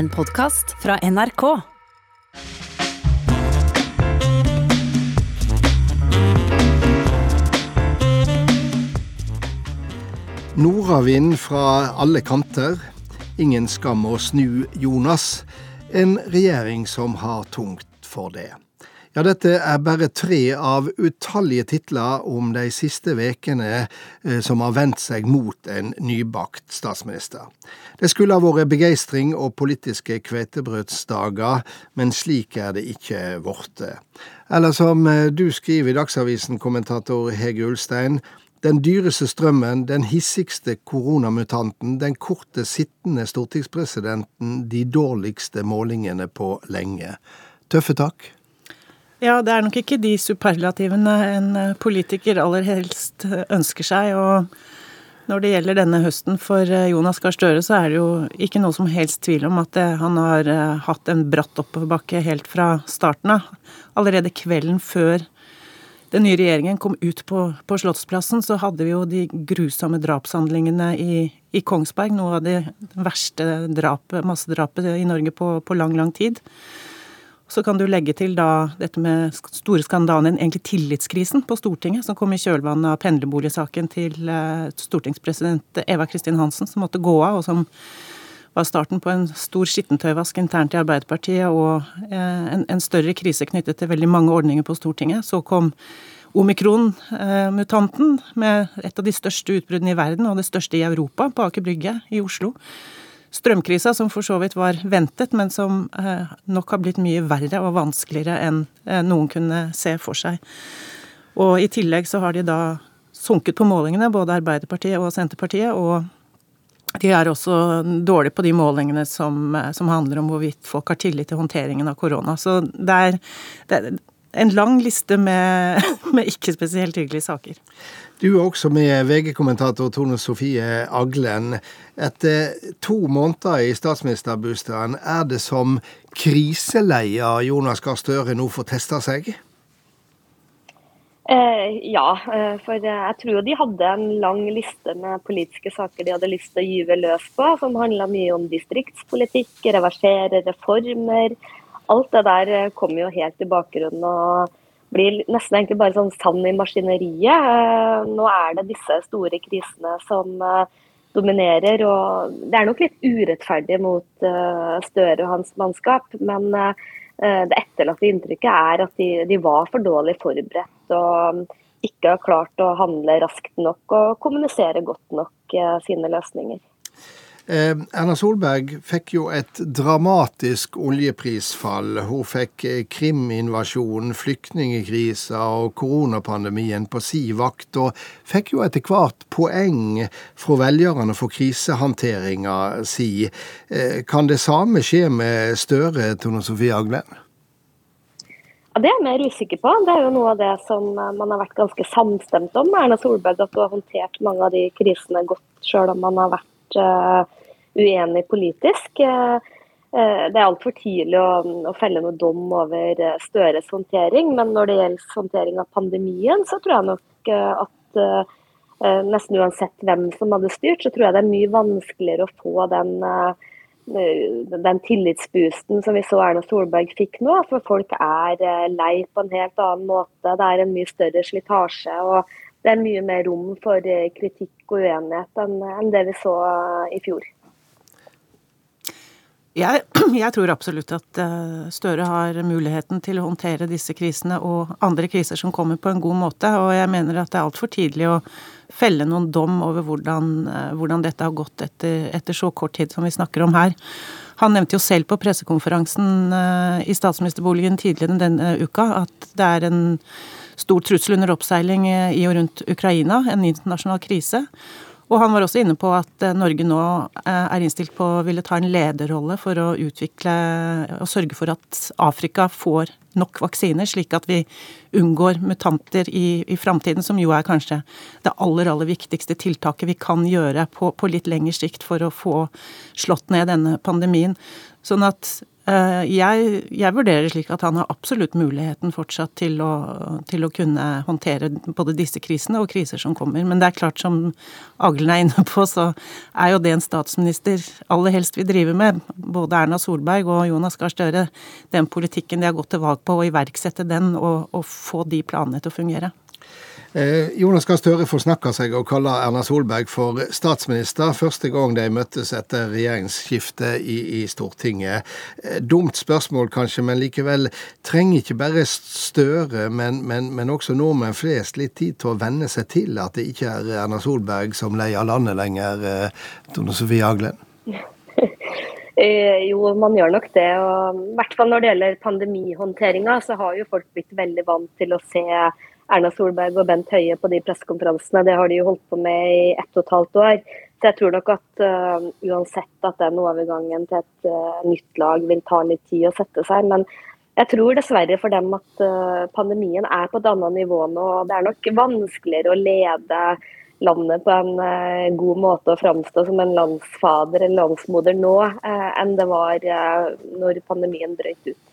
En podkast fra NRK. Nordavind fra alle kanter. Ingen skam å snu Jonas. En regjering som har tungt for det. Ja, dette er bare tre av utallige titler om de siste vekene eh, som har vendt seg mot en nybakt statsminister. Det skulle ha vært begeistring og politiske kveitebrødsdager, men slik er det ikke blitt. Eller som eh, du skriver i Dagsavisen, kommentator Hege Ulstein, den dyreste strømmen, den hissigste koronamutanten, den korte sittende stortingspresidenten, de dårligste målingene på lenge. Tøffe tak? Ja, det er nok ikke de superlativene en eh, politiker aller helst eh, ønsker seg. Og når det gjelder denne høsten for eh, Jonas Gahr Støre, så er det jo ikke noe som helst tvil om at han har hatt en bratt oppoverbakke helt fra starten av. Allerede kvelden før den nye regjeringen kom ut på, på Slottsplassen, så hadde vi jo de grusomme drapshandlingene i, i Kongsberg. Noe av det verste drapet, massedrapet i Norge på, på lang, lang tid. Så kan du legge til da dette med store skandalen, egentlig tillitskrisen på Stortinget, som kom i kjølvannet av pendlerboligsaken til eh, stortingspresident Eva Kristin Hansen, som måtte gå av, og som var starten på en stor skittentøyvask internt i Arbeiderpartiet og eh, en, en større krise knyttet til veldig mange ordninger på Stortinget. Så kom omikron-mutanten med et av de største utbruddene i verden, og det største i Europa, på Aker Brygge i Oslo strømkrisa, som for så vidt var ventet, men som eh, nok har blitt mye verre og vanskeligere enn eh, noen kunne se for seg. Og i tillegg så har de da sunket på målingene, både Arbeiderpartiet og Senterpartiet, og de er også dårlige på de målingene som, eh, som handler om hvorvidt folk har tillit til håndteringen av korona. Så det er, det en lang liste med, med ikke spesielt hyggelige saker. Du er også med VG-kommentator Tone Sofie Aglen. Etter to måneder i statsministerbostaden, er det som kriseleier Jonas Gahr Støre nå får testa seg? Eh, ja, eh, for jeg tror de hadde en lang liste med politiske saker de hadde lyst til å gyve løs på, som handla mye om distriktspolitikk, reversere reformer. Alt det der eh, kommer jo helt i bakgrunnen. og blir nesten egentlig bare sånn sand i maskineriet. Eh, nå er det disse store krisene som eh, dominerer. og Det er nok litt urettferdig mot Støre og hans mannskap. Men det etterlatte inntrykket er at de, de var for dårlig forberedt. og ikke har klart å handle raskt nok og kommunisere godt nok sine løsninger. Eh, Erna Solberg fikk jo et dramatisk oljeprisfall. Hun fikk kriminvasjonen, Krim-invasjonen, flyktningkrisa og koronapandemien på si vakt, og fikk jo etter hvert poeng fra velgerne for krisehåndteringa si. Eh, kan det samme skje med Støre, Tone Sofie Aglen? Ja, Det er jeg mer usikker på. Det er jo noe av det som man har vært ganske samstemt om. Erna Solberg at hun har håndtert mange av de krisene godt, sjøl om man har vært uenig politisk. Eh, eh, det er altfor tidlig å, å, felle noe dom over eh, Støres håndtering, men når det gjelder håndtering av pandemien, så tror jeg nok at nesten uansett hvem som hadde styrt, så tror jeg det er mye vanskeligere å få den, den tillitsboosten som vi så Erna Solberg fikk nå. For folk er lei på en helt annen måte. Det er en mye større slitasje. og det er mye mer rom for kritikk og uenighet enn det vi så i fjor. Jeg, jeg, tror absolutt at eh, Støre har muligheten til å håndtere disse krisene og andre kriser som kommer, på en god måte. Og jeg mener at det er altfor tidlig å felle noen dom over hvordan, eh, hvordan dette har gått etter, etter, så kort tid som vi snakker om her. Han nevnte jo selv på pressekonferansen eh, i statsministerboligen tidligere denne uka at det er en stor trussel under oppseiling i og rundt Ukraina, en internasjonal krise. Og han var også inne på at eh, Norge nå eh, er innstilt på å ville ta en lederrolle for å utvikle og sørge for at Afrika får nok vaksiner, slik at vi unngår mutanter i, i framtiden, som jo er kanskje det aller, aller viktigste tiltaket vi kan gjøre på, på litt lengre sikt for å få slått ned denne pandemien. Sånn at jeg, jeg, vurderer slik at han har absolutt muligheten fortsatt til å, til å, kunne håndtere både disse krisene og kriser som kommer. Men det er klart, som Aglen er inne på, så er jo det en statsminister aller helst vil drive med. Både Erna Solberg og Jonas Gahr Støre. Den politikken de har gått til valg på, å iverksette den og, og få de planene til å fungere. Eh, Jonas Gahr Støre forsnakka seg og kalla Erna Solberg for statsminister første gang de møttes etter regjeringsskiftet i, i Stortinget. Eh, dumt spørsmål kanskje, men likevel trenger ikke bare Støre, men, men, men også nordmenn flest litt tid til å venne seg til at det ikke er Erna Solberg som leier landet lenger, eh, Tone Sofie Aglen? Jo, man gjør nok det. og I hvert fall når det gjelder pandemihåndteringa, så har jo folk blitt veldig vant til å se Erna Solberg og Bent Høie på de pressekonferansene. Det har de jo holdt på med i ett og et halvt år. Så jeg tror nok at uh, uansett at den overgangen til et uh, nytt lag vil ta litt tid å sette seg. Men jeg tror dessverre for dem at uh, pandemien er på et annet nivå nå. og Det er nok vanskeligere å lede landet på en god måte og framstå som en landsfader eller landsmoder nå enn det var når pandemien brøt ut.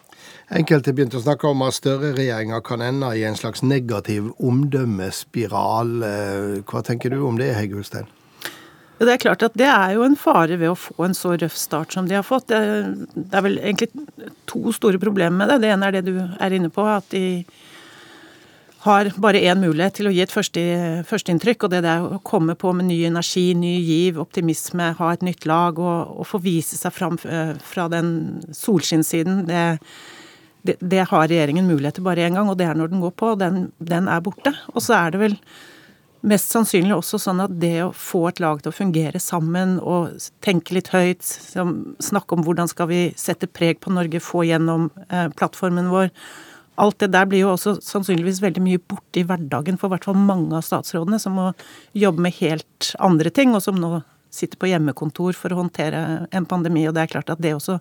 Enkelte begynte å snakke om at Støre-regjeringa kan ende i en slags negativ omdømmespiral. Eh, hva tenker du om det, Hegge Ulstein? Det er klart at det er jo en fare ved å få en så røff start som de har fått. Det, er vel egentlig to store problemer med det. Det ene er det du er inne på, at de har bare én mulighet til å gi et første, førsteinntrykk, og det er å komme på med ny energi, ny giv, optimisme, ha et nytt lag og, og få vise seg fram eh, fra den solskinnssiden. Det, det, det, har regjeringen mulighet til bare én gang, og det er når den går på. og den, den er borte. Og så er det vel mest sannsynlig også sånn at det å få et lag til å fungere sammen og tenke litt høyt, snakke om hvordan skal vi sette preg på Norge, få gjennom eh, plattformen vår Alt det der blir jo også sannsynligvis veldig mye borte i hverdagen for hvert fall mange av statsrådene, som må jobbe med helt andre ting, og som nå sitter på hjemmekontor for å håndtere en pandemi. Og det er klart at det også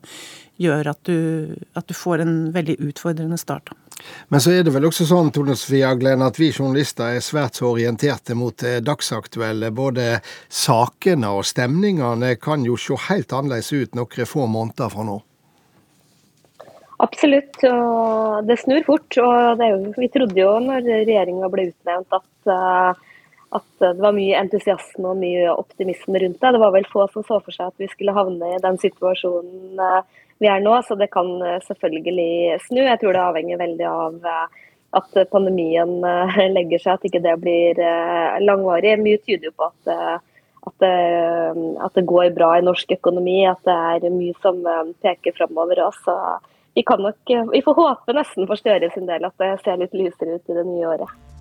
gjør at du, at du får en veldig utfordrende start. Men så er det vel også sånn Tone Sofie Aglen, at vi journalister er svært så orienterte mot det dagsaktuelle. Både sakene og stemningene kan jo se helt annerledes ut noen få måneder fra nå. Absolutt, og det snur fort. og jo, Vi trodde jo når regjeringa ble utnevnt at, eh, at, det var mye entusiasme og mye optimisme rundt det. Det var vel få som så for seg at vi skulle havne i den situasjonen eh, vi er nå, så det kan eh, selvfølgelig snu. Jeg tror det avhenger veldig av at pandemien legger seg, at ikke det blir langvarig. Mye tyder jo på at, at, det, at det går bra i norsk økonomi, at det er mye som peker framover. Også vi kan nok Vi får håpe nesten for Støre sin del at det ser litt lysere ut i det nye året.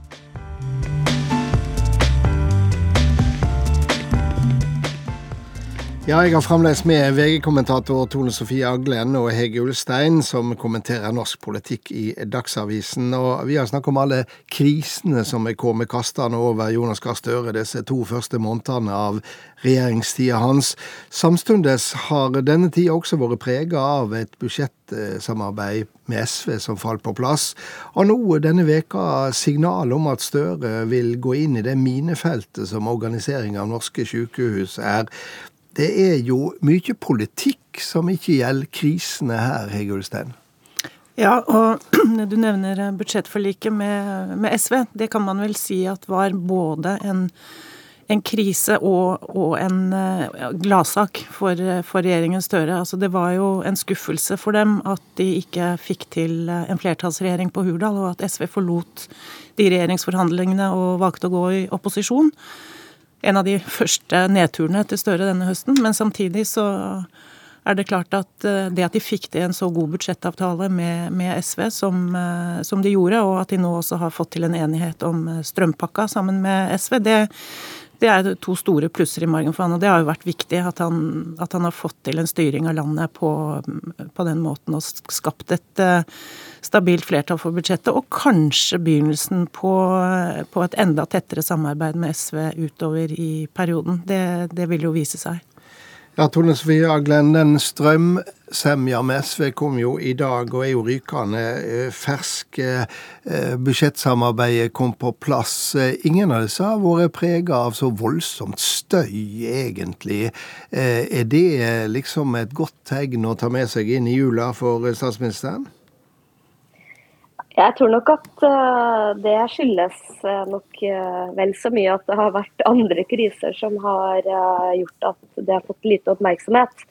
Ja, jeg har fremdeles med VG-kommentator Tone Sofie Aglen og Hege Ulstein, som kommenterer norsk politikk i Dagsavisen. Og vi har snakket om alle krisene som er kommet kastende over Jonas Gahr Støre disse to første månedene av regjeringstida hans. Samtidig har denne tida også vært prega av et budsjettsamarbeid med SV som falt på plass, og nå denne veka signal om at Støre vil gå inn i det minefeltet som organisering av norske sykehus er det er jo mye politikk som ikke gjelder krisene her, Hege Ulstein. Ja, og du nevner budsjettforliket med, med, SV. Det kan man vel si at var både en, en krise og, og en uh, gladsak for, for, regjeringen Støre. Altså, det var jo en skuffelse for dem at de ikke fikk til eh, en flertallsregjering på Hurdal, og at SV forlot de regjeringsforhandlingene og valgte å gå i opposisjon en av de første nedturene til Støre denne høsten. Men samtidig så er det klart at eh, det at de fikk til en så god budsjettavtale med, med SV som, eh, som, de gjorde, og at de nå også har fått til en enighet om eh, strømpakka sammen med SV, det, det er to store plusser i margen for han, og det har jo vært viktig at han, at han har fått til en styring av landet på, på den måten og skapt et stabilt flertall for budsjettet, og kanskje begynnelsen på, på et enda tettere samarbeid med SV utover i perioden. Det, det vil jo vise seg. Ja, Tone Sofie Aglen, den strømsemja med SV kom jo i dag og er jo rykende eh, fersk. Eh, budsjettsamarbeidet kom på plass. Ingen av disse har vært prega av så voldsomt støy, egentlig. Er det liksom et godt tegn å ta med seg inn i jula for statsministeren? Jeg tror nok at uh, det skyldes uh, nok uh, vel så mye at det har vært andre kriser som har gjort at det har fått lite oppmerksomhet.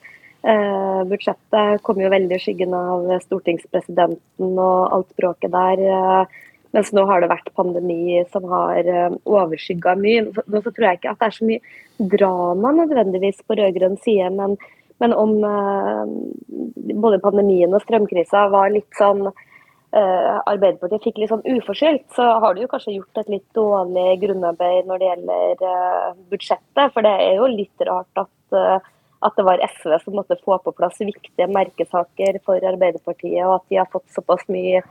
budsjettet kom jo veldig i skyggen av stortingspresidenten og alt bråket der. mens nå har det vært pandemi som har overskygga mye. Nå så tror jeg ikke at det er så mye drama nødvendigvis på rød-grønn side, men, men om både pandemien og strømkrisa var litt sånn Arbeiderpartiet fikk litt sånn uforskyldt, så har du kanskje gjort et litt dårlig grunnarbeid når det gjelder uh, budsjettet. For det er jo litt rart at, uh, at det var SV som måtte få på plass viktige merkesaker for Arbeiderpartiet, og at de har fått såpass mye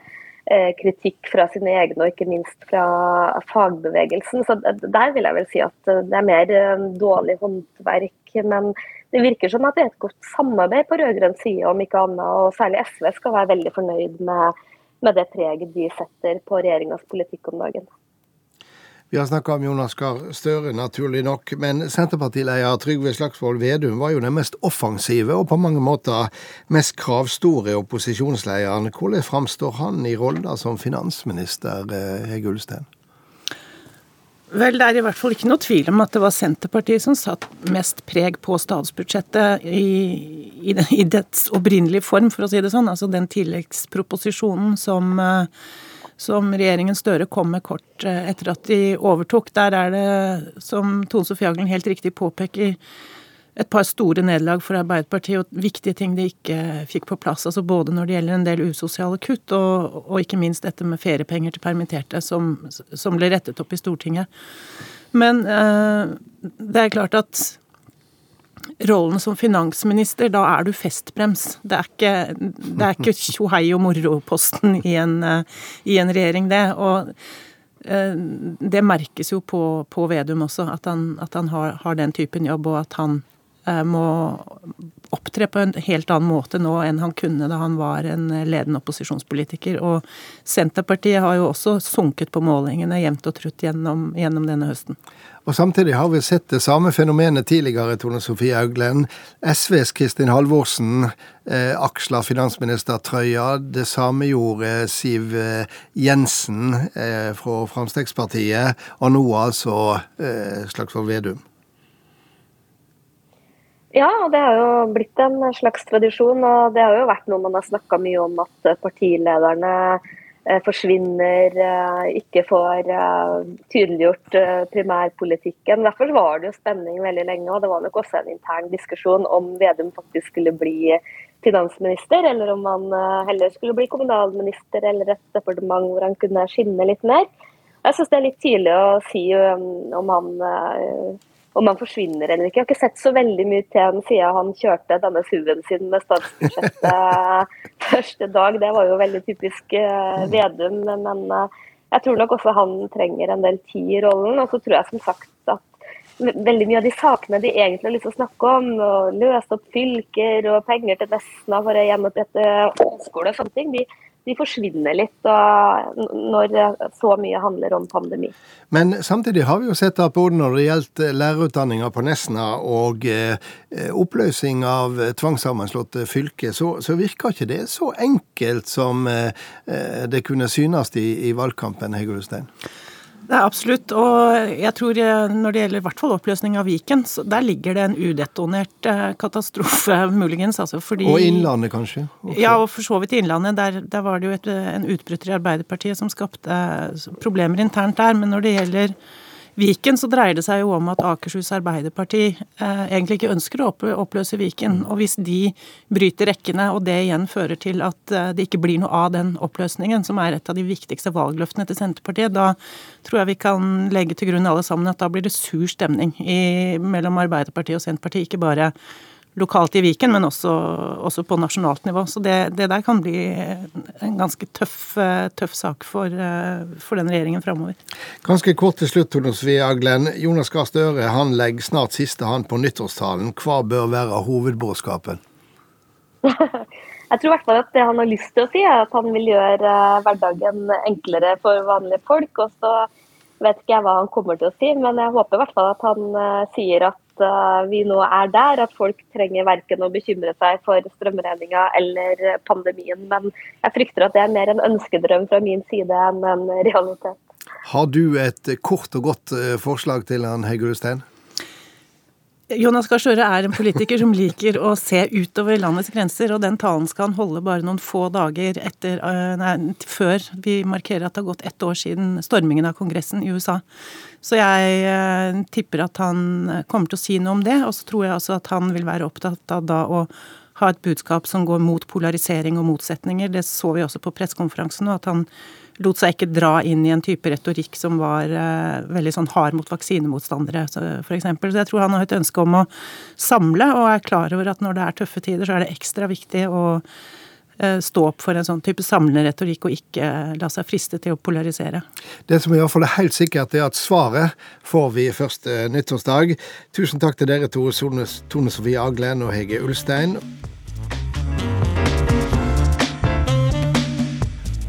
kritikk fra sine egne, og ikke minst fra fagbevegelsen. Så Der vil jeg vel si at det er mer dårlig håndverk. Men det virker som at det er et godt samarbeid på rød-grønn side, om ikke annet. Og særlig SV skal være veldig fornøyd med med det preget de setter på regjeringas politikk om dagen. Vi har snakka om Jonas Gahr Støre, naturlig nok, men Senterpartileder Trygve Slagsvold Vedum var jo den mest offensive og på mange måter mest kravstore opposisjonslederen. Hvordan framstår han i rolla som finansminister, eh, Hege Ulstein? Vel, det er i hvert fall ikke noe tvil om at det var Senterpartiet som satt mest preg på statsbudsjettet i, i, i dets opprinnelige form, for å si det sånn. Altså den tilleggsproposisjonen som, eh, som regjeringen Støre kom med kort eh, etter at de overtok. Der er det, som Tone Sofie Aglen helt riktig påpeker, et par store nederlag for Arbeiderpartiet og viktige ting de ikke fikk på plass. altså Både når det gjelder en del usosiale kutt, og, og ikke minst dette med feriepenger til permitterte, som, som ble rettet opp i Stortinget. Men eh, det er klart at rollen som finansminister, da er du festbrems. Det er ikke, det er ikke tjohei og moro-posten i, eh, i, en regjering, det. Og eh, det merkes jo på, på Vedum også, at han, at han har, har, den typen jobb, og at han må opptre på en helt annen måte nå enn han kunne da han var en ledende opposisjonspolitiker. Og Senterpartiet har jo også sunket på målingene jevnt og trutt gjennom, gjennom denne høsten. Og Samtidig har vi sett det samme fenomenet tidligere, Tone Sofie Auglen. SVs Kristin Halvorsen eh, aksla finansministertrøya. Det samme gjorde Siv eh, Jensen eh, fra Frp, og nå altså eh, Slagsvold Vedum. Ja, det har jo blitt en slags tradisjon. Og det har jo vært noe man har snakka mye om, at partilederne eh, forsvinner, eh, ikke får eh, tydeliggjort primærpolitikken. Derfor var det jo spenning veldig lenge, og det var nok også en intern diskusjon om Vedum faktisk skulle bli finansminister, eller om han heller skulle bli kommunalminister eller et departement hvor han kunne skinne litt mer. Jeg syns det er litt tidlig å si om han om han forsvinner eller ikke. Jeg har ikke sett så veldig mye til han siden han kjørte denne SUV-en sin med statsbudsjettet første dag. Det var jo veldig typisk uh, Vedum. Men uh, jeg tror nok også han trenger en del tid i rollen. Og så tror jeg som sagt at veldig mye av de sakene de egentlig har lyst til å snakke om, og løse opp fylker og penger til Nesna for å gjenopprette skole og sånne ting, de, de forsvinner litt når så mye handler om pandemi. Men samtidig har vi jo sett at både når det gjelder lærerutdanninga på Nesna og eh, oppløsning av tvangssammenslåtte fylker, så, så, virker ikke det så enkelt som eh, det kunne synes i, i valgkampen, Hege Ulstein? Det er absolutt. Og jeg tror eh, når det gjelder i hvert fall oppløsning av Viken, så der ligger det en udetonert eh, katastrofe, muligens. Altså fordi, og Innlandet, kanskje? Også. Ja, og for så vidt Innlandet. Der, der var det jo et, en utbryter i Arbeiderpartiet som skapte problemer internt der. Men når det gjelder Viken så dreier det seg jo om at Akershus Arbeiderparti eh, egentlig ikke ønsker å oppløse Viken. Og hvis de bryter rekkene, og det igjen fører til at eh, det ikke blir noe av den oppløsningen, som er et av de viktigste valgløftene til Senterpartiet, da tror jeg vi kan legge til grunn alle sammen at da blir det sur stemning i, mellom Arbeiderpartiet og Senterpartiet. Ikke bare lokalt i Viken, men også, også på nasjonalt nivå. Så det, det, der kan bli en ganske tøff, tøff sak for, for, den regjeringen framover. Ganske kort til slutt, Tone Svea Glenn. Jonas Gahr Støre han legger snart siste hand på nyttårstalen. Hva bør være hovedbudskapen? Jeg tror i hvert fall at det han har lyst til å si, er at han vil gjøre eh, hverdagen enklere for vanlige folk. Og så vet ikke jeg hva han kommer til å si, men jeg håper i hvert fall at han sier at uh, vi nå er der. At folk trenger verken å bekymre seg for strømregninga eller pandemien. Men jeg frykter at det er mer en ønskedrøm fra min side enn en realitet. Har du et kort og godt forslag til han Hege Ulstein? Jonas Gahr Støre er en politiker som liker å se utover landets grenser, og den talen skal han holde bare noen få dager etter, eh, nei, før vi markerer at det har gått ett år siden stormingen av Kongressen i USA. Så jeg eh, tipper at han kommer til å si noe om det, og så tror jeg også at han vil være opptatt av da å ha et budskap som går mot polarisering og motsetninger. Det så vi også på pressekonferansen, og at han lot seg ikke dra inn i en type retorikk som var eh, veldig sånn hard mot vaksinemotstandere, f.eks. Så jeg tror han har et ønske om å samle, og er klar over at når det er tøffe tider, så er det ekstra viktig å eh, stå opp for en sånn type samlende retorikk, og ikke la seg friste til å polarisere. Det som i hvert fall er helt sikkert, er at svaret får vi første nyttårsdag. Tusen takk til dere to, Tone Sofie Aglen og Hege Ulstein.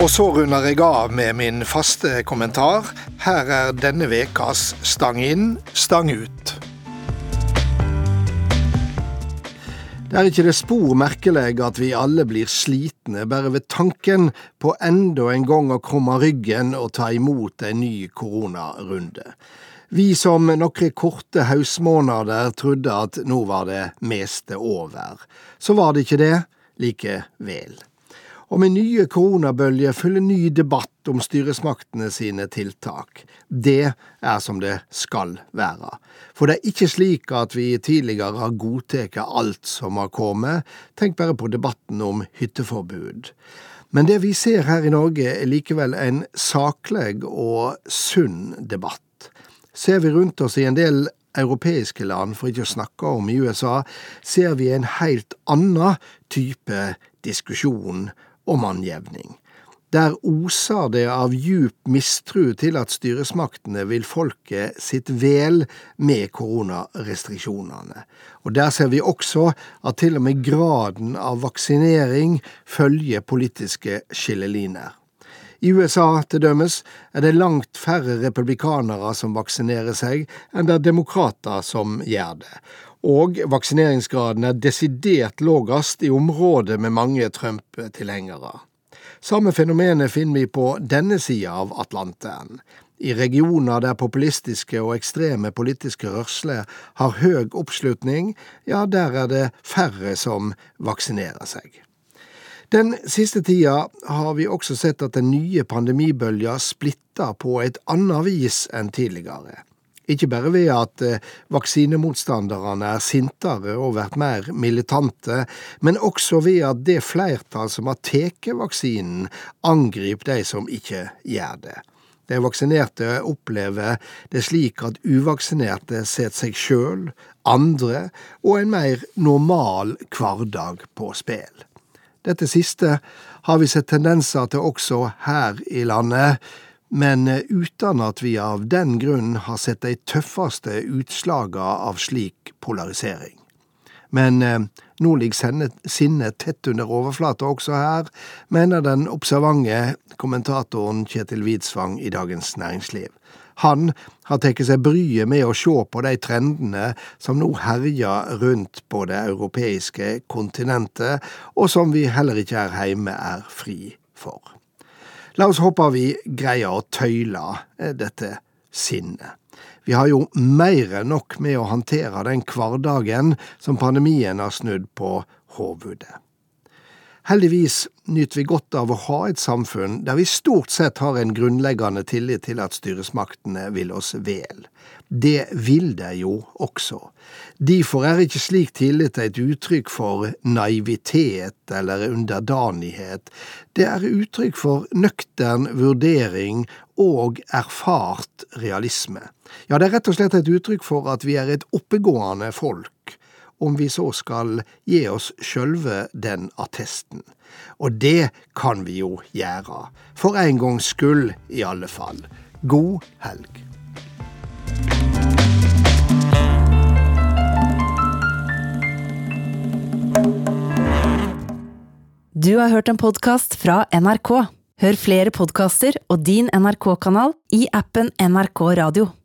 Og så runder jeg av med min faste kommentar. Her er denne ukas Stang inn, stang ut. Det er ikke det spor merkelig at vi alle blir slitne bare ved tanken på enda en gang å komme ryggen og ta imot en ny koronarunde. Vi som noen korte høstmåneder trodde at nå var det meste over. Så var det ikke det likevel og med nye koronabølger følger ny debatt om styresmaktene sine tiltak. Det er som det skal være. For det er ikke slik at vi tidligere har godtatt alt som har kommet, tenk bare på debatten om hytteforbud. Men det vi ser her i Norge er likevel en saklig og sunn debatt. Ser vi rundt oss i en del europeiske land, for ikke å snakke om i USA, ser vi en helt annen type diskusjon og mannjevning. Der oser det av djup mistru til at styresmaktene vil folket sitt vel med koronarestriksjonene. Og der ser vi også at til og med graden av vaksinering følger politiske skilleliner. I USA til dømes er det langt færre republikanere som vaksinerer seg, enn det er demokrater som gjør det. Og vaksineringsgraden er desidert lågest i områder med mange Trump-tilhengere. Samme fenomenet finner vi på denne sida av Atlanteren. I regioner der populistiske og ekstreme politiske rørsler har høy oppslutning, ja, der er det færre som vaksinerer seg. Den siste tida har vi også sett at den nye pandemibølga splitter på et annet vis enn tidligere. Ikke bare ved at eh, vaksinemotstanderne er sintere og vært mer militante, men også ved at det flertall som har tatt vaksinen, angriper de som ikke gjør det. De vaksinerte opplever det slik at uvaksinerte setter seg sjøl, andre og en mer normal hverdag på spill. Dette siste har vi sett tendenser til også her i landet, men eh, uten at vi av den grunn har sett de tøffeste utslagene av slik polarisering. Men eh, nå ligger sinnet tett under overflata også her, mener den observante kommentatoren Kjetil Widsvang i Dagens Næringsliv. Han har tatt seg bryet med å se på de trendene som nå herjer rundt på det europeiske kontinentet, og som vi heller ikke her hjemme er fri for. La oss håpe vi greier å tøyle eh, dette sinnet. Vi har jo mer enn nok med å håndtere den hverdagen som pandemien har snudd på hovudet. Heldigvis nyter vi godt av å ha et samfunn der vi stort sett har en grunnleggende tillit til at styresmaktene vil oss vel. Det vil de jo også. Derfor er ikke slik tillit et uttrykk for naivitet eller underdanighet. Det er uttrykk for nøktern vurdering og erfart realisme. Ja, det er rett og slett et uttrykk for at vi er et oppegående folk om vi så skal gi oss sjølve den attesten. Og det kan vi jo gjøre. For en gangs skyld, i alle fall. God helg. Du har hørt en podkast fra NRK. Hør flere podkaster og din NRK-kanal i appen NRK Radio.